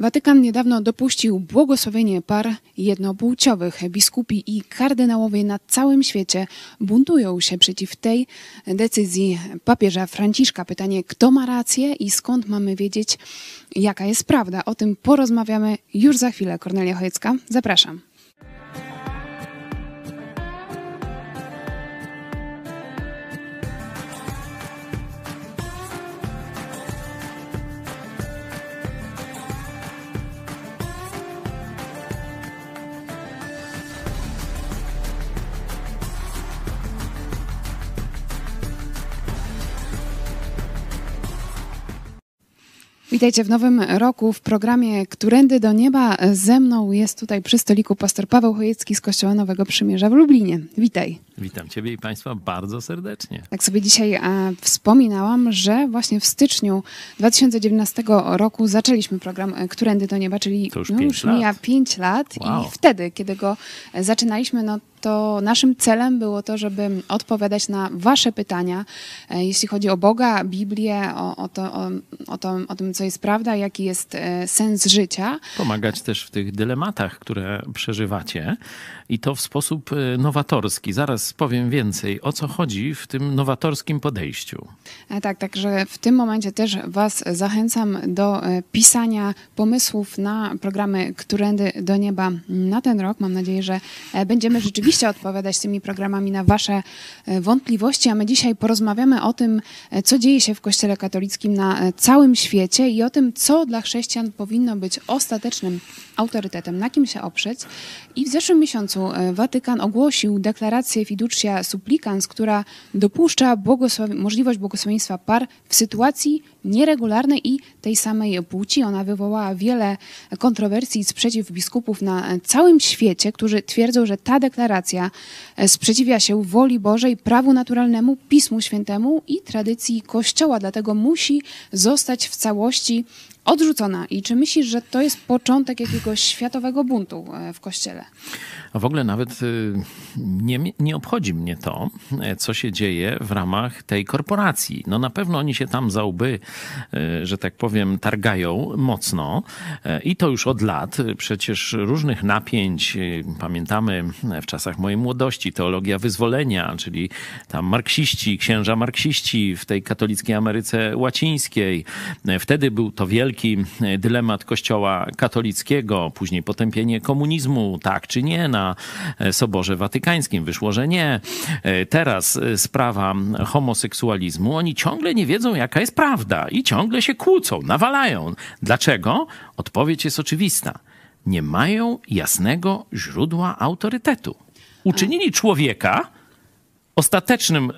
Watykan niedawno dopuścił błogosławienie par jednopłciowych. Biskupi i kardynałowie na całym świecie buntują się przeciw tej decyzji papieża Franciszka. Pytanie, kto ma rację i skąd mamy wiedzieć, jaka jest prawda? O tym porozmawiamy już za chwilę. Kornelia Chojecka, zapraszam. Witajcie w nowym roku w programie Którędy do Nieba. Ze mną jest tutaj przy stoliku pastor Paweł Chojecki z Kościoła Nowego Przymierza w Lublinie. Witaj. Witam Ciebie i Państwa bardzo serdecznie. Tak sobie dzisiaj e, wspominałam, że właśnie w styczniu 2019 roku zaczęliśmy program e, Którędy do Nieba, czyli To już no, pięć już lat. mija 5 lat Wow. i wtedy, kiedy go e, zaczynaliśmy, no to naszym celem było to, żeby odpowiadać na Wasze pytania, e, jeśli chodzi o Boga, Biblię, o, o, to, o, o, to, o tym, co jest prawda, jaki jest e, sens życia. Pomagać też w tych dylematach, które przeżywacie i to w sposób e, nowatorski. Zaraz powiem więcej, o co chodzi w tym nowatorskim podejściu. Tak, także w tym momencie też Was zachęcam do pisania pomysłów na programy Którędy do Nieba na ten rok. Mam nadzieję, że będziemy rzeczywiście odpowiadać tymi programami na Wasze e, wątpliwości, a my dzisiaj porozmawiamy o tym, e, co dzieje się w Kościele katolickim na e, całym świecie i o tym, co dla chrześcijan powinno być ostatecznym autorytetem, na kim się oprzeć. I w zeszłym miesiącu e, Watykan ogłosił deklarację Fiducia Supplicans, która dopuszcza możliwość błogosławieństwa par w sytuacji nieregularnej i tej samej płci. Ona wywołała wiele kontrowersji i sprzeciw biskupów na całym świecie, którzy twierdzą, że ta deklaracja e, sprzeciwia się woli Bożej, prawu naturalnemu, Pismu Świętemu i tradycji Kościoła, dlatego musi zostać w całości odrzucona. I czy myślisz, że to jest początek jakiegoś światowego buntu e, w Kościele? A w ogóle nawet y, nie, nie obchodzi mnie to, e, co się dzieje w ramach tej korporacji. No na pewno oni się tam za łby, y, że tak powiem, targają mocno e, i to już od lat. Przecież różnych napięć, y, pamiętamy w czasach mojej młodości, teologia wyzwolenia, czyli tam marksiści, księża marksiści w tej katolickiej Ameryce Łacińskiej. E, Wtedy był to wielki e, dylemat kościoła katolickiego, później potępienie komunizmu, tak czy nie, na e, Soborze Watykańskim wyszło, że nie. E, Teraz sprawa homoseksualizmu, oni ciągle nie wiedzą, jaka jest prawda i ciągle się kłócą, nawalają. Dlaczego? Odpowiedź jest oczywista. Nie mają jasnego źródła autorytetu. Uczynili człowieka ostatecznym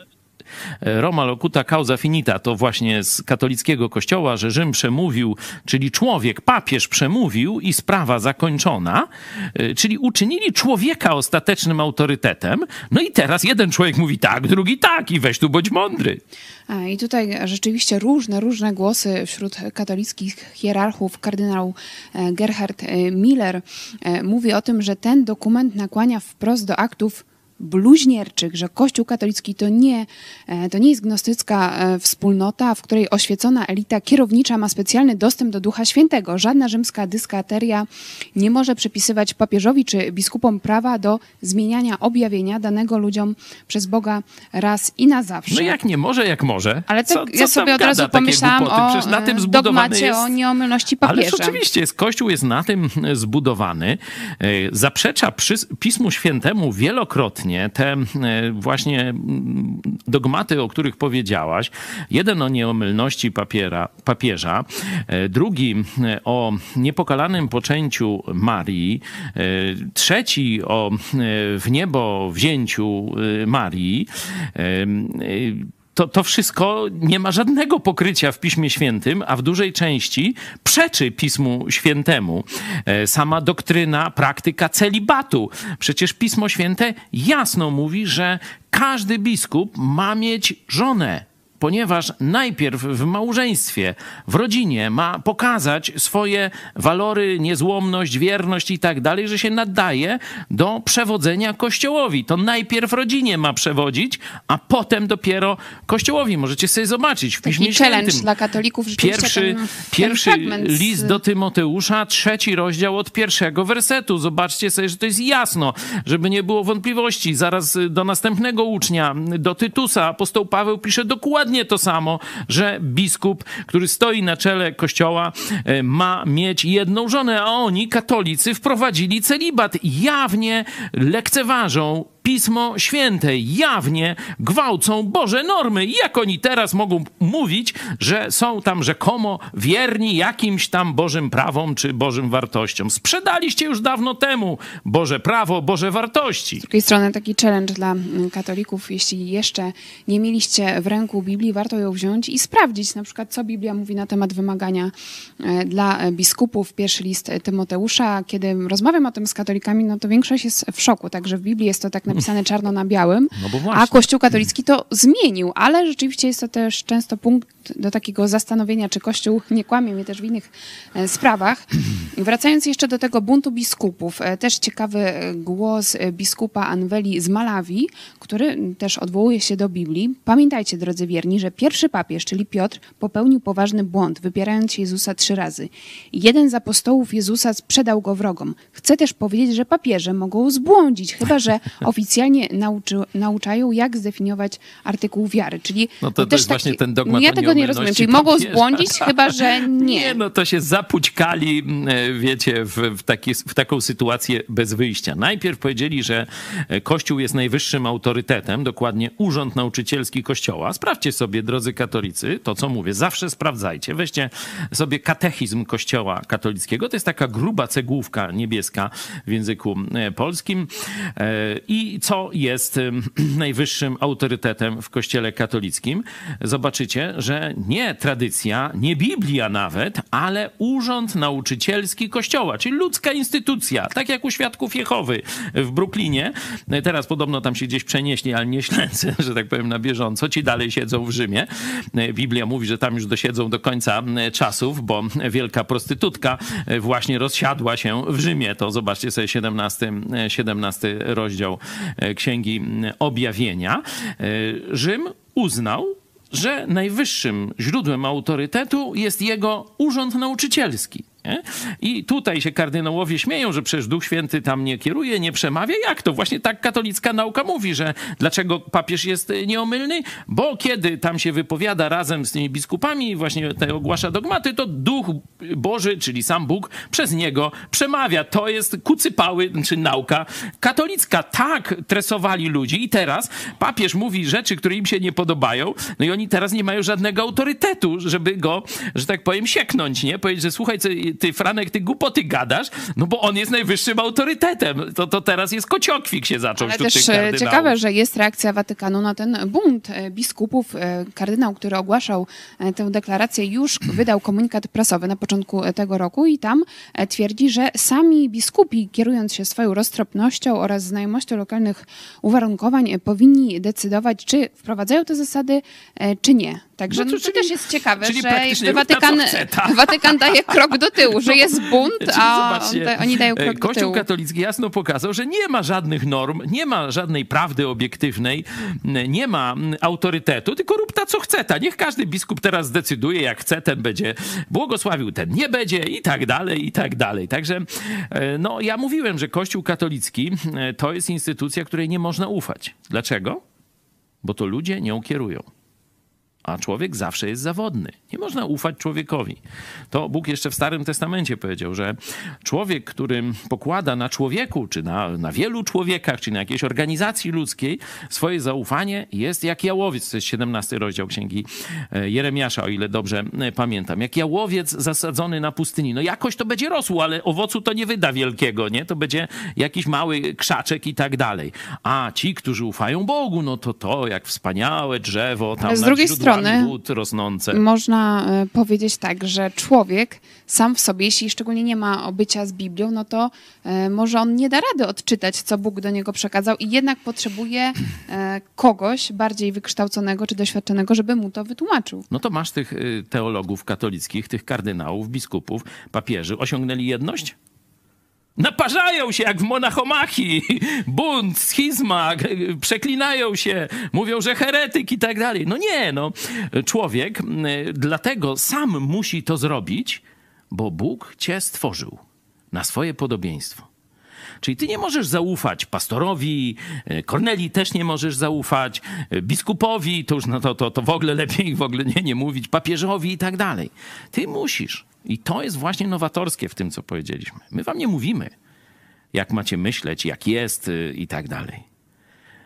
Roma locuta causa finita to właśnie z katolickiego kościoła, że Rzym przemówił, czyli człowiek, papież przemówił i sprawa zakończona, e, czyli uczynili człowieka ostatecznym autorytetem. No i teraz jeden człowiek mówi tak, drugi tak i weź tu bądź mądry. I tutaj rzeczywiście różne, różne głosy wśród katolickich hierarchów. Kardynał e, Gerhard e, Miller e, mówi o tym, że ten dokument nakłania wprost do aktów bluźnierczych, że Kościół katolicki to nie, e, to nie jest gnostycka e, wspólnota, w której oświecona elita kierownicza ma specjalny dostęp do Ducha Świętego. Żadna rzymska dyskateria nie może przypisywać papieżowi czy biskupom prawa do zmieniania objawienia danego ludziom przez Boga raz i na zawsze. No jak nie może, jak może. Ale Co- tak, co ja tam sobie od razu pomyślałam o na tym e, zbudowany dogmacie jest... o nieomylności papieża. Ależ oczywiście, jest, Kościół jest na tym zbudowany. Zaprzecza przy, Pismu Świętemu wielokrotnie te e, właśnie mm, dogmaty, o których powiedziałaś. Jeden o nieomylności papiera, papieża, e, drugi e, o niepokalanym poczęciu Marii, trzeci o w niebo wzięciu Marii. To, to wszystko nie ma żadnego pokrycia w Piśmie Świętym, a w dużej części przeczy Pismu Świętemu. E, Sama doktryna, praktyka celibatu. Przecież Pismo Święte jasno mówi, że każdy biskup ma mieć żonę. Ponieważ najpierw w małżeństwie, w rodzinie ma pokazać swoje walory, niezłomność, wierność i tak dalej, że się nadaje do przewodzenia Kościołowi. To najpierw rodzinie ma przewodzić, a potem dopiero Kościołowi. Możecie sobie zobaczyć w Piśmie Taki challenge Świętym. dla katolików. Pierwszy, ten, pierwszy list do Tymoteusza, trzeci rozdział od pierwszego wersetu. Zobaczcie sobie, że to jest jasno, żeby nie było wątpliwości. Zaraz do następnego ucznia, do Tytusa, apostoł Paweł pisze dokładnie to samo, że biskup, który stoi na czele kościoła, e, ma mieć jedną żonę, a oni, katolicy, wprowadzili celibat. Jawnie lekceważą Pismo Święte jawnie gwałcą Boże normy. Jak oni teraz mogą mówić, że są tam rzekomo wierni jakimś tam Bożym prawom czy Bożym wartościom? Sprzedaliście już dawno temu Boże prawo, Boże wartości. Z drugiej strony taki challenge dla mm, katolików, jeśli jeszcze nie mieliście w ręku Biblii, warto ją wziąć i sprawdzić na przykład, co Biblia mówi na temat wymagania e, dla e, biskupów. Pierwszy list Tymoteusza, kiedy rozmawiam o tym z katolikami, no to większość jest w szoku, także w Biblii jest to tak napisane czarno na białym, No a Kościół katolicki to zmienił, ale rzeczywiście jest to też często punkt do takiego zastanowienia, czy Kościół nie kłamie mnie też w innych e, sprawach. Wracając jeszcze do tego buntu biskupów, e, też ciekawy e, głos biskupa Anweli z Malawii, który też odwołuje się do Biblii. Pamiętajcie, drodzy wierni, że pierwszy papież, czyli Piotr, popełnił poważny błąd, wypierając Jezusa trzy razy. Jeden z apostołów Jezusa sprzedał go wrogom. Chcę też powiedzieć, że papieże mogą zbłądzić, chyba że oficjalnie nauczy, nauczają, jak zdefiniować artykuł wiary. Czyli No to, to też jest właśnie ten dogmat Ja o tego nie rozumiem. Czyli mogą zbłądzić, chyba że nie. Nie, no to się zapućkali, e, wiecie, w, w, taki, w taką sytuację bez wyjścia. Najpierw powiedzieli, że e, Kościół jest najwyższym autorytetem, dokładnie Urząd Nauczycielski Kościoła. Sprawdźcie sobie, drodzy katolicy, to co mówię, zawsze sprawdzajcie. Weźcie sobie katechizm Kościoła katolickiego. To jest taka gruba cegłówka niebieska w języku e, polskim. E, I co jest najwyższym autorytetem w Kościele katolickim? Zobaczycie, że nie tradycja, nie Biblia nawet, ale Urząd Nauczycielski Kościoła, czyli ludzka instytucja, tak jak u Świadków Jehowy w Brooklynie. Teraz podobno tam się gdzieś przenieśli, ale nie śledzę, że tak powiem, na bieżąco. Ci dalej siedzą w Rzymie. Biblia mówi, że tam już dosiedzą do końca czasów, bo wielka prostytutka właśnie rozsiadła się w Rzymie. To zobaczcie sobie 17, 17 rozdział Księgi Objawienia. Rzym uznał, że najwyższym źródłem autorytetu jest jego urząd nauczycielski. Nie? I tutaj się kardynałowie śmieją, że przecież Duch Święty tam nie kieruje, nie przemawia. Jak to? Właśnie tak katolicka nauka mówi, że dlaczego papież jest nieomylny? Bo kiedy tam się wypowiada razem z tymi biskupami i właśnie te ogłasza dogmaty, to Duch Boży, czyli sam Bóg, przez niego przemawia. To jest kucypały, czy nauka katolicka. Tak tresowali ludzi i teraz papież mówi rzeczy, które im się nie podobają, no i oni teraz nie mają żadnego autorytetu, żeby go, że tak powiem, sieknąć, nie? Powiedzieć, że słuchaj, co, ty Franek, ty głupoty gadasz, no bo on jest najwyższym autorytetem. To, to teraz jest kociokwik się zaczął Ale wśród też e, ciekawe, że jest reakcja Watykanu na ten bunt e, biskupów. E, Kardynał, który ogłaszał tę deklarację, już wydał komunikat prasowy na początku tego roku i tam twierdzi, że sami biskupi, kierując się swoją roztropnością oraz znajomością lokalnych uwarunkowań, powinni decydować, czy wprowadzają te zasady, czy nie. Także No no to to, czyli- też jest ciekawe, że Watykan. Watykan daje krok do tyłu, że jest bunt, a on, oni dają e, krok do Kościół tyłu. katolicki jasno pokazał, że nie ma żadnych norm, nie ma żadnej prawdy obiektywnej, nie ma autorytetu, tylko rób ta co chce ta. Niech każdy biskup teraz zdecyduje, jak chce, ten będzie błogosławił, ten nie będzie i tak dalej, i tak dalej. Także e, no, ja mówiłem, że Kościół katolicki e, to jest instytucja, której nie można ufać. Dlaczego? Bo to ludzie nią kierują. A człowiek zawsze jest zawodny. Nie można ufać człowiekowi. To Bóg jeszcze w Starym Testamencie powiedział, że człowiek, który pokłada na człowieku, czy na, na wielu człowiekach, czy na jakiejś organizacji ludzkiej swoje zaufanie, jest jak jałowiec. To jest 17 rozdział Księgi e, Jeremiasza, o ile dobrze e, pamiętam. Jak jałowiec zasadzony na pustyni. No jakoś to będzie rosło, ale owocu to nie wyda wielkiego, nie? To będzie jakiś mały krzaczek i tak dalej. A ci, którzy ufają Bogu, no to to jak wspaniałe drzewo tam Ale z drugiej strony wód rosnące. Można e, powiedzieć tak, że człowiek sam w sobie, jeśli szczególnie nie ma obycia z Biblią, no to e, może on nie da rady odczytać, co Bóg do niego przekazał i jednak potrzebuje e, kogoś bardziej wykształconego czy doświadczonego, żeby mu to wytłumaczył. No to masz tych y, teologów katolickich, tych kardynałów, biskupów, papieży. Osiągnęli jedność? Naparzają się jak w monachomachii, bunt, schizma, przeklinają się, mówią, że heretyk i tak dalej. No nie, no. Człowiek dlatego sam musi to zrobić, bo Bóg cię stworzył na swoje podobieństwo. Czyli ty nie możesz zaufać pastorowi, e, Kornelii też nie możesz zaufać, e, biskupowi, to już no to, to, to w ogóle lepiej w ogóle nie, nie mówić, papieżowi i tak dalej. Ty musisz. I to jest właśnie nowatorskie w tym, co powiedzieliśmy. My wam nie mówimy, jak macie myśleć, jak jest y, i tak dalej.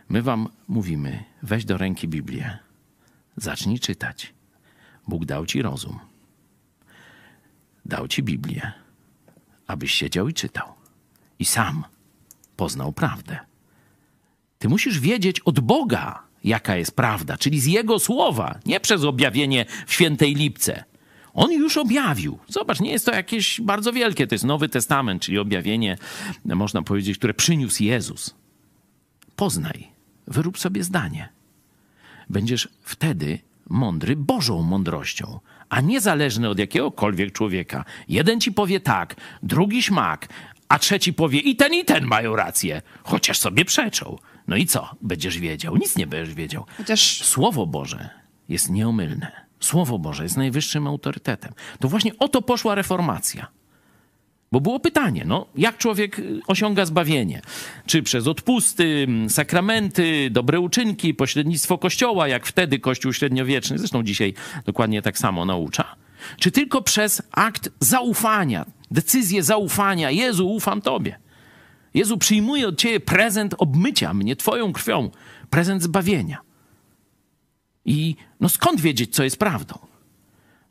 My wam mówimy, weź do ręki Biblię, zacznij czytać. Bóg dał ci rozum. Dał ci Biblię, abyś siedział i czytał i sam poznał prawdę. Ty musisz wiedzieć od Boga, jaka jest prawda, czyli z Jego słowa, nie przez objawienie w świętej lipce. On już objawił. Zobacz, nie jest to jakieś bardzo wielkie, to jest Nowy Testament, czyli objawienie, można powiedzieć, które przyniósł Jezus. Poznaj, wyrób sobie zdanie. Będziesz wtedy mądry Bożą mądrością, a niezależny od jakiegokolwiek człowieka. Jeden ci powie tak, drugi śmak, a trzeci powie i ten, i ten mają rację, chociaż sobie przeczą. No i co? Będziesz wiedział? Nic nie będziesz wiedział. Chociaż Słowo Boże jest nieomylne. Słowo Boże jest najwyższym autorytetem. To właśnie o to poszła reformacja. Bo było pytanie, no, jak człowiek y, osiąga zbawienie? Czy przez odpusty, sakramenty, dobre uczynki, pośrednictwo Kościoła, jak wtedy Kościół średniowieczny, zresztą dzisiaj dokładnie tak samo naucza? Czy tylko przez akt zaufania, decyzję zaufania, Jezu, ufam Tobie? Jezu, przyjmuję od Ciebie prezent obmycia mnie Twoją krwią, prezent zbawienia. I no skąd wiedzieć, co jest prawdą?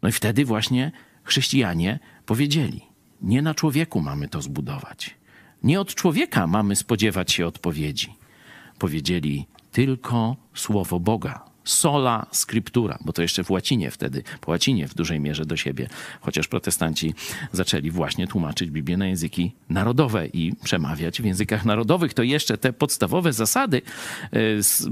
No i wtedy właśnie chrześcijanie powiedzieli: Nie na człowieku mamy to zbudować. Nie od człowieka mamy spodziewać się odpowiedzi. Powiedzieli tylko słowo Boga. Sola scriptura, bo to jeszcze w łacinie wtedy, po łacinie w dużej mierze do siebie, chociaż protestanci zaczęli właśnie tłumaczyć Biblię na języki narodowe i przemawiać w językach narodowych, to jeszcze te podstawowe zasady e,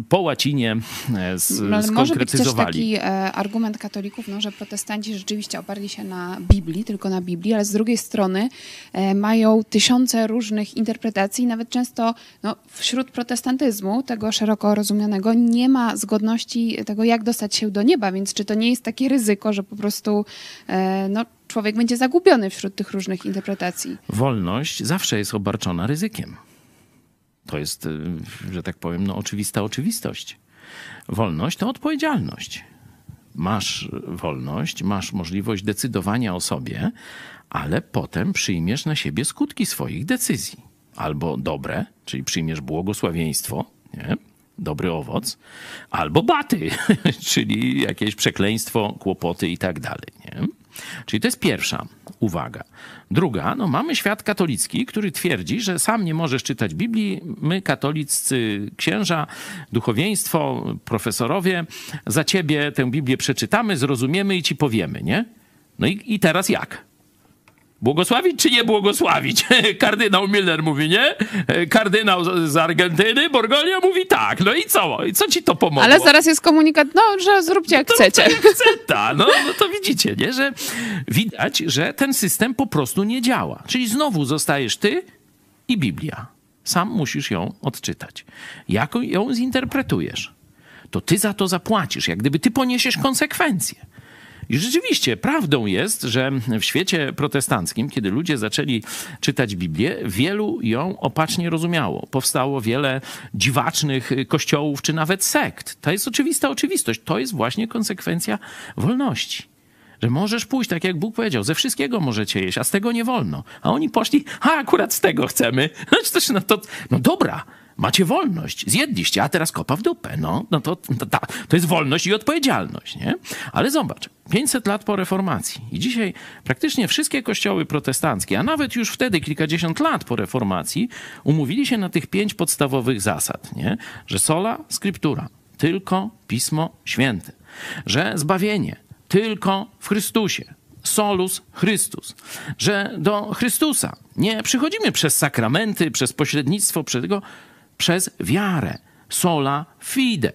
po łacinie e, z, Ale może być też skonkretyzowali. taki e, argument katolików, no, że protestanci rzeczywiście oparli się na Biblii, tylko na Biblii, ale z drugiej strony e, mają tysiące różnych interpretacji. Nawet często no, wśród protestantyzmu, tego szeroko rozumianego, nie ma zgodności tego, jak dostać się do nieba, więc czy to nie jest takie ryzyko, że po prostu e, no, człowiek będzie zagubiony wśród tych różnych interpretacji? wolność zawsze jest obarczona ryzykiem. To jest, y, że tak powiem, no, oczywista oczywistość. Wolność to odpowiedzialność. Masz wolność, masz możliwość decydowania o sobie, ale potem przyjmiesz na siebie skutki swoich decyzji. Albo dobre, czyli przyjmiesz błogosławieństwo, nie? Dobry owoc, albo baty, czyli jakieś przekleństwo, kłopoty i tak dalej. Nie? Czyli to jest pierwsza uwaga. Druga, no mamy świat katolicki, który twierdzi, że sam nie możesz czytać Biblii. My, katoliccy księża, duchowieństwo, profesorowie, za ciebie tę Biblię przeczytamy, zrozumiemy i ci powiemy, nie? No i, i teraz jak? Błogosławić czy nie błogosławić? Kardynał Miller mówi nie. Kardynał z- Argentyny, Borgonia mówi tak. No i co? I co ci to pomogło? Ale zaraz jest komunikat, no, że zróbcie jak To chcecie. Jak chce, ta. No, no to widzicie, nie? że widać, że ten system po prostu nie działa. Czyli znowu zostajesz ty i Biblia. Sam musisz ją odczytać. Jak ją zinterpretujesz? To ty za to zapłacisz, jak gdyby ty poniesiesz konsekwencje. I rzeczywiście prawdą jest, że w świecie protestanckim, kiedy ludzie zaczęli czytać Biblię, wielu ją opacznie rozumiało. Powstało wiele dziwacznych kościołów czy nawet sekt. To jest oczywista oczywistość. To jest właśnie konsekwencja wolności. Że możesz pójść, tak jak Bóg powiedział, ze wszystkiego możecie jeść, a z tego nie wolno. A oni poszli, a akurat z tego chcemy. Znaczy, no, to, no dobra, macie wolność, zjedliście, a teraz kopa w dupę. No, no to, to, to jest wolność i odpowiedzialność, nie? Ale zobacz, 500 lat po reformacji i dzisiaj praktycznie wszystkie kościoły protestanckie, a nawet już wtedy kilkadziesiąt lat po reformacji, umówili się na tych pięć podstawowych zasad, nie? Że sola scriptura, tylko Pismo Święte, że zbawienie tylko w Chrystusie. Solus Chrystus. Że do Chrystusa nie przychodzimy przez sakramenty, przez pośrednictwo, przez tego, przez wiarę. Sola fide.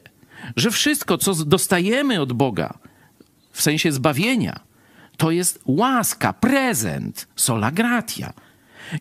Że wszystko, co dostajemy od Boga, w sensie zbawienia, to jest łaska, prezent, sola gratia.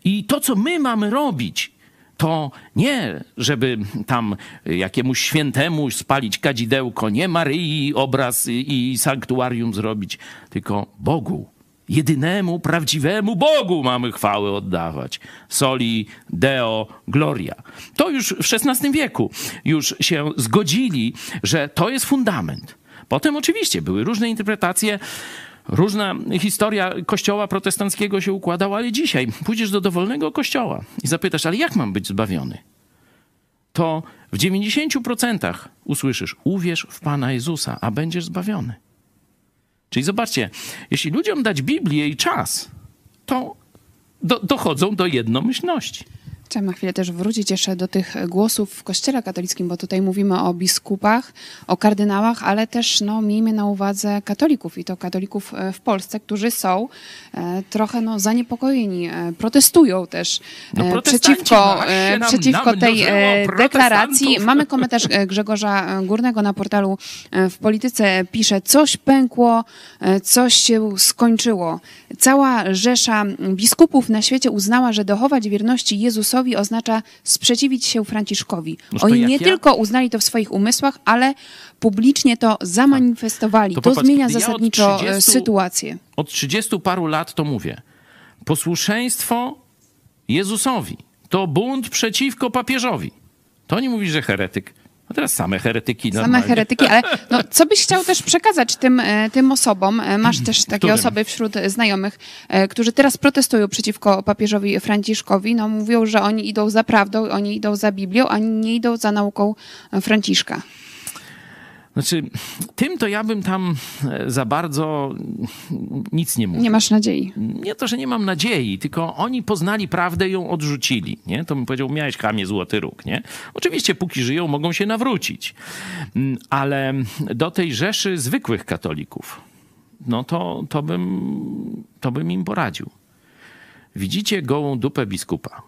I to, co my mamy robić, to nie, żeby tam jakiemuś świętemu spalić kadzidełko, nie Maryi obraz i sanktuarium zrobić, tylko Bogu, jedynemu, prawdziwemu Bogu mamy chwałę oddawać. Soli Deo Gloria. To już w XVI wieku już się zgodzili, że to jest fundament. Potem oczywiście były różne interpretacje Różna historia kościoła protestanckiego się układała, ale dzisiaj pójdziesz do dowolnego kościoła i zapytasz, ale jak mam być zbawiony? To w 90% usłyszysz, uwierz w Pana Jezusa, a będziesz zbawiony. Czyli zobaczcie, jeśli ludziom dać Biblię i czas, to do, dochodzą do jednomyślności. Chciałam na chwilę też wrócić jeszcze do tych głosów w Kościele katolickim, bo tutaj mówimy o biskupach, o kardynałach, ale też no, miejmy na uwadze katolików i to katolików e, w Polsce, którzy są e, trochę no, zaniepokojeni, e, protestują też no, przeciwko, e, przeciwko tej e, deklaracji. Mamy komentarz Grzegorza Górnego na portalu w Polityce. Pisze, coś pękło, coś się skończyło. Cała rzesza biskupów na świecie uznała, że dochować wierności Jezusowi Jezusowi oznacza sprzeciwić się Franciszkowi. Oni nie ja? tylko uznali to w swoich umysłach, ale publicznie to zamanifestowali. To, to popatrz, zmienia zasadniczo 30, e, sytuację. Od 30 paru lat to mówię. Posłuszeństwo Jezusowi to bunt przeciwko papieżowi. To nie mówi, że heretyk. A teraz same heretyki. Same normalnie. heretyki, ale no, co byś chciał też przekazać tym, e, tym osobom? E, masz też takie Którym? osoby wśród znajomych, e, którzy teraz protestują przeciwko papieżowi Franciszkowi. No, mówią, że oni idą za prawdą, oni idą za Biblią, a nie idą za nauką Franciszka. Znaczy, tym to ja bym tam e, za bardzo nic nie mówił. Nie masz nadziei. Nie to, że nie mam nadziei, tylko oni poznali prawdę i ją odrzucili. Nie? To bym powiedział, miałeś kamie złoty róg. Nie? Oczywiście, póki żyją, mogą się nawrócić. Mm, ale do tej rzeszy zwykłych katolików, no to, to, bym, to bym im poradził. Widzicie gołą dupę biskupa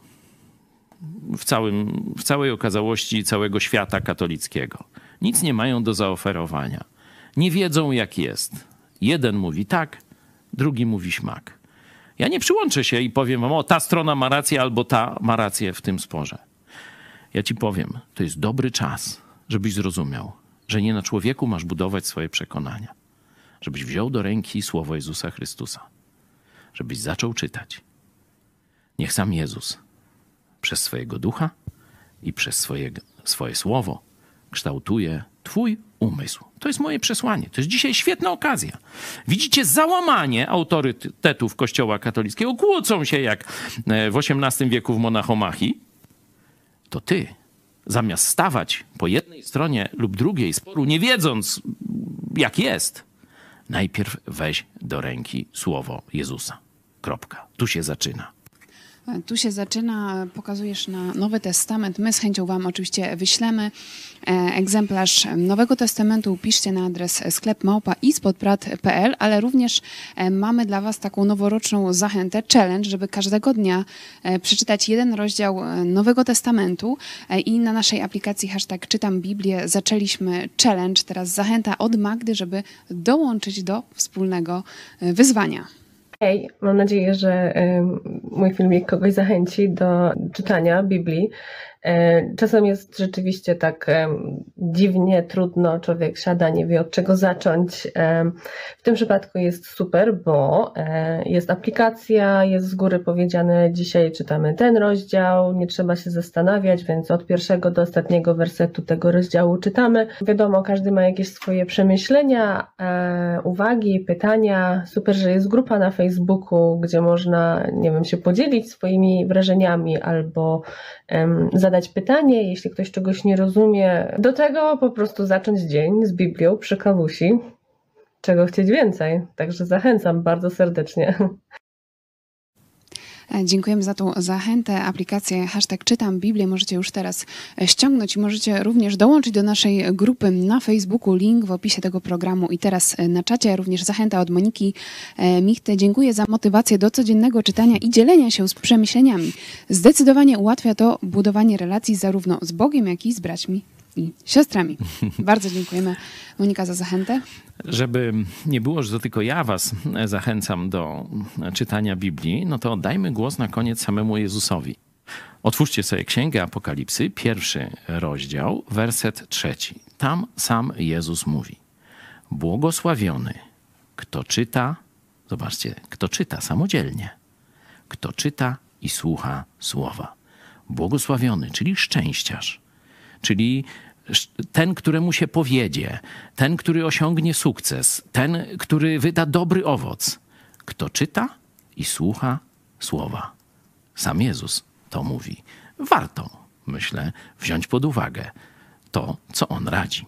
w, całym, w całej okazałości całego świata katolickiego nic nie mają do zaoferowania. Nie wiedzą, jak jest. Jeden mówi tak, drugi mówi śmak. Ja nie przyłączę się i powiem wam, o ta strona ma rację albo ta ma rację w tym sporze. Ja ci powiem, to jest dobry czas, żebyś zrozumiał, że nie na człowieku masz budować swoje przekonania. Żebyś wziął do ręki słowo Jezusa Chrystusa. Żebyś zaczął czytać. Niech sam Jezus przez swojego ducha i przez swoje, swoje słowo kształtuje Twój umysł. To jest moje przesłanie. To jest dzisiaj świetna okazja. Widzicie załamanie autorytetów Kościoła katolickiego. Kłócą się jak e, w XVIII wieku w Monachomachii. To ty, zamiast stawać po jednej stronie lub drugiej sporu, nie wiedząc jak jest, najpierw weź do ręki słowo Jezusa. Kropka. Tu się zaczyna. Tu się zaczyna, pokazujesz na Nowy Testament. My z chęcią Wam oczywiście wyślemy e, egzemplarz Nowego Testamentu. Piszcie na adres sklep małpa i spodprat.pl, ale również e, mamy dla Was taką noworoczną zachętę, challenge, żeby każdego dnia e, przeczytać jeden rozdział Nowego Testamentu i na naszej aplikacji hashtag czytam Biblię zaczęliśmy challenge. Teraz zachęta od Magdy, żeby dołączyć do wspólnego wyzwania. Hej, mam nadzieję, że mój filmik kogoś zachęci do czytania Biblii. E, czasem jest rzeczywiście tak dziwnie, trudno, człowiek siada, nie wie od czego zacząć. W tym przypadku jest super, bo e, jest aplikacja, jest z góry powiedziane, dzisiaj czytamy ten rozdział, nie trzeba się zastanawiać, więc od pierwszego do ostatniego wersetu tego rozdziału czytamy. Wiadomo, każdy ma jakieś swoje przemyślenia, e, uwagi, pytania. Super, że jest grupa na Facebooku, gdzie można, nie wiem, się podzielić swoimi wrażeniami albo zadać pytanie, jeśli ktoś czegoś nie rozumie. Do tego po prostu zacząć dzień z Biblią przy kawusi. Czego chcieć więcej. Także zachęcam bardzo serdecznie. E, Dziękujemy za tą zachętę. Aplikację hashtag czytam Biblię możecie już teraz e, ściągnąć i możecie również dołączyć do naszej grupy na Facebooku. Link w opisie tego programu i teraz e, na czacie. Również zachęta od Moniki e, Michty. Dziękuję za motywację do codziennego czytania i dzielenia się z przemyśleniami. Zdecydowanie ułatwia to budowanie relacji zarówno z Bogiem, jak i z braćmi i siostrami. Bardzo dziękujemy Monika za zachętę. Żeby nie było, że to tylko ja was zachęcam do czytania Biblii, no to dajmy głos na koniec samemu Jezusowi. Otwórzcie sobie Księgę Apokalipsy, pierwszy rozdział, werset trzeci. Tam sam Jezus mówi: Błogosławiony, kto czyta, zobaczcie, kto czyta samodzielnie, kto czyta i słucha słowa. Błogosławiony, czyli szczęściarz, czyli ten, któremu się powiedzie, ten, który osiągnie sukces, ten, który wyda dobry owoc. Kto czyta i słucha słowa. Sam Jezus to mówi. Warto, myślę, wziąć pod uwagę to, co on radzi.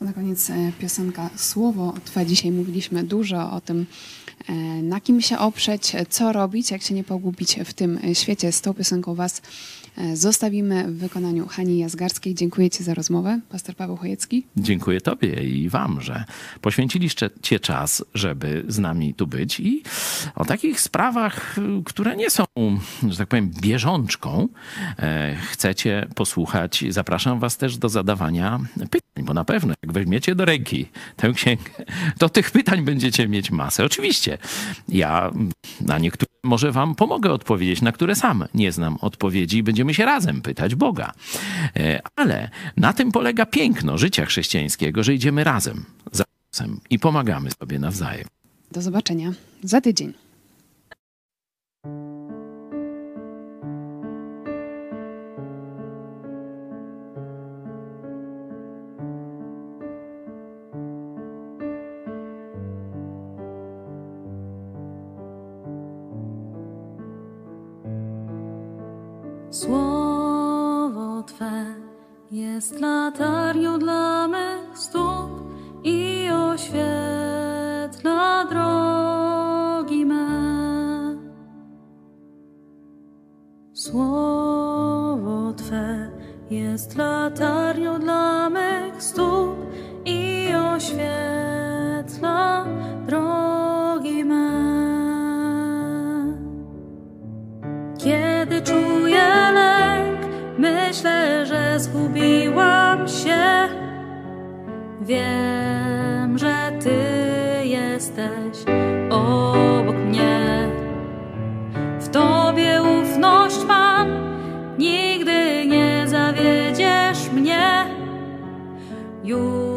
Na koniec e, piosenka Słowo. Dzisiaj mówiliśmy dużo o tym, e, na kim się oprzeć, co robić, jak się nie pogubić w tym świecie. Z tą piosenką Was e, zostawimy w wykonaniu Hani Jazgarskiej. Dziękuję Ci za rozmowę. Pastor Paweł Chojecki. Dziękuję Tobie i Wam, że poświęciliście czas, żeby z nami tu być i o takich sprawach, które nie są, że tak powiem, bieżączką, e, chcecie posłuchać. Zapraszam Was też do zadawania pytań, bo na pewno jak weźmiecie do ręki tę księgę, to tych pytań będziecie mieć masę. Oczywiście ja na niektóre może Wam pomogę odpowiedzieć, na które sam nie znam odpowiedzi i będziemy się razem pytać Boga. E, Ale na tym polega piękno życia chrześcijańskiego, że idziemy razem Jezusem i pomagamy sobie nawzajem. Do zobaczenia za tydzień. Słowo Twe jest latarnią dla się. Wiem, że Ty jesteś obok mnie. W Tobie ufność mam, nigdy nie zawiedziesz mnie. Już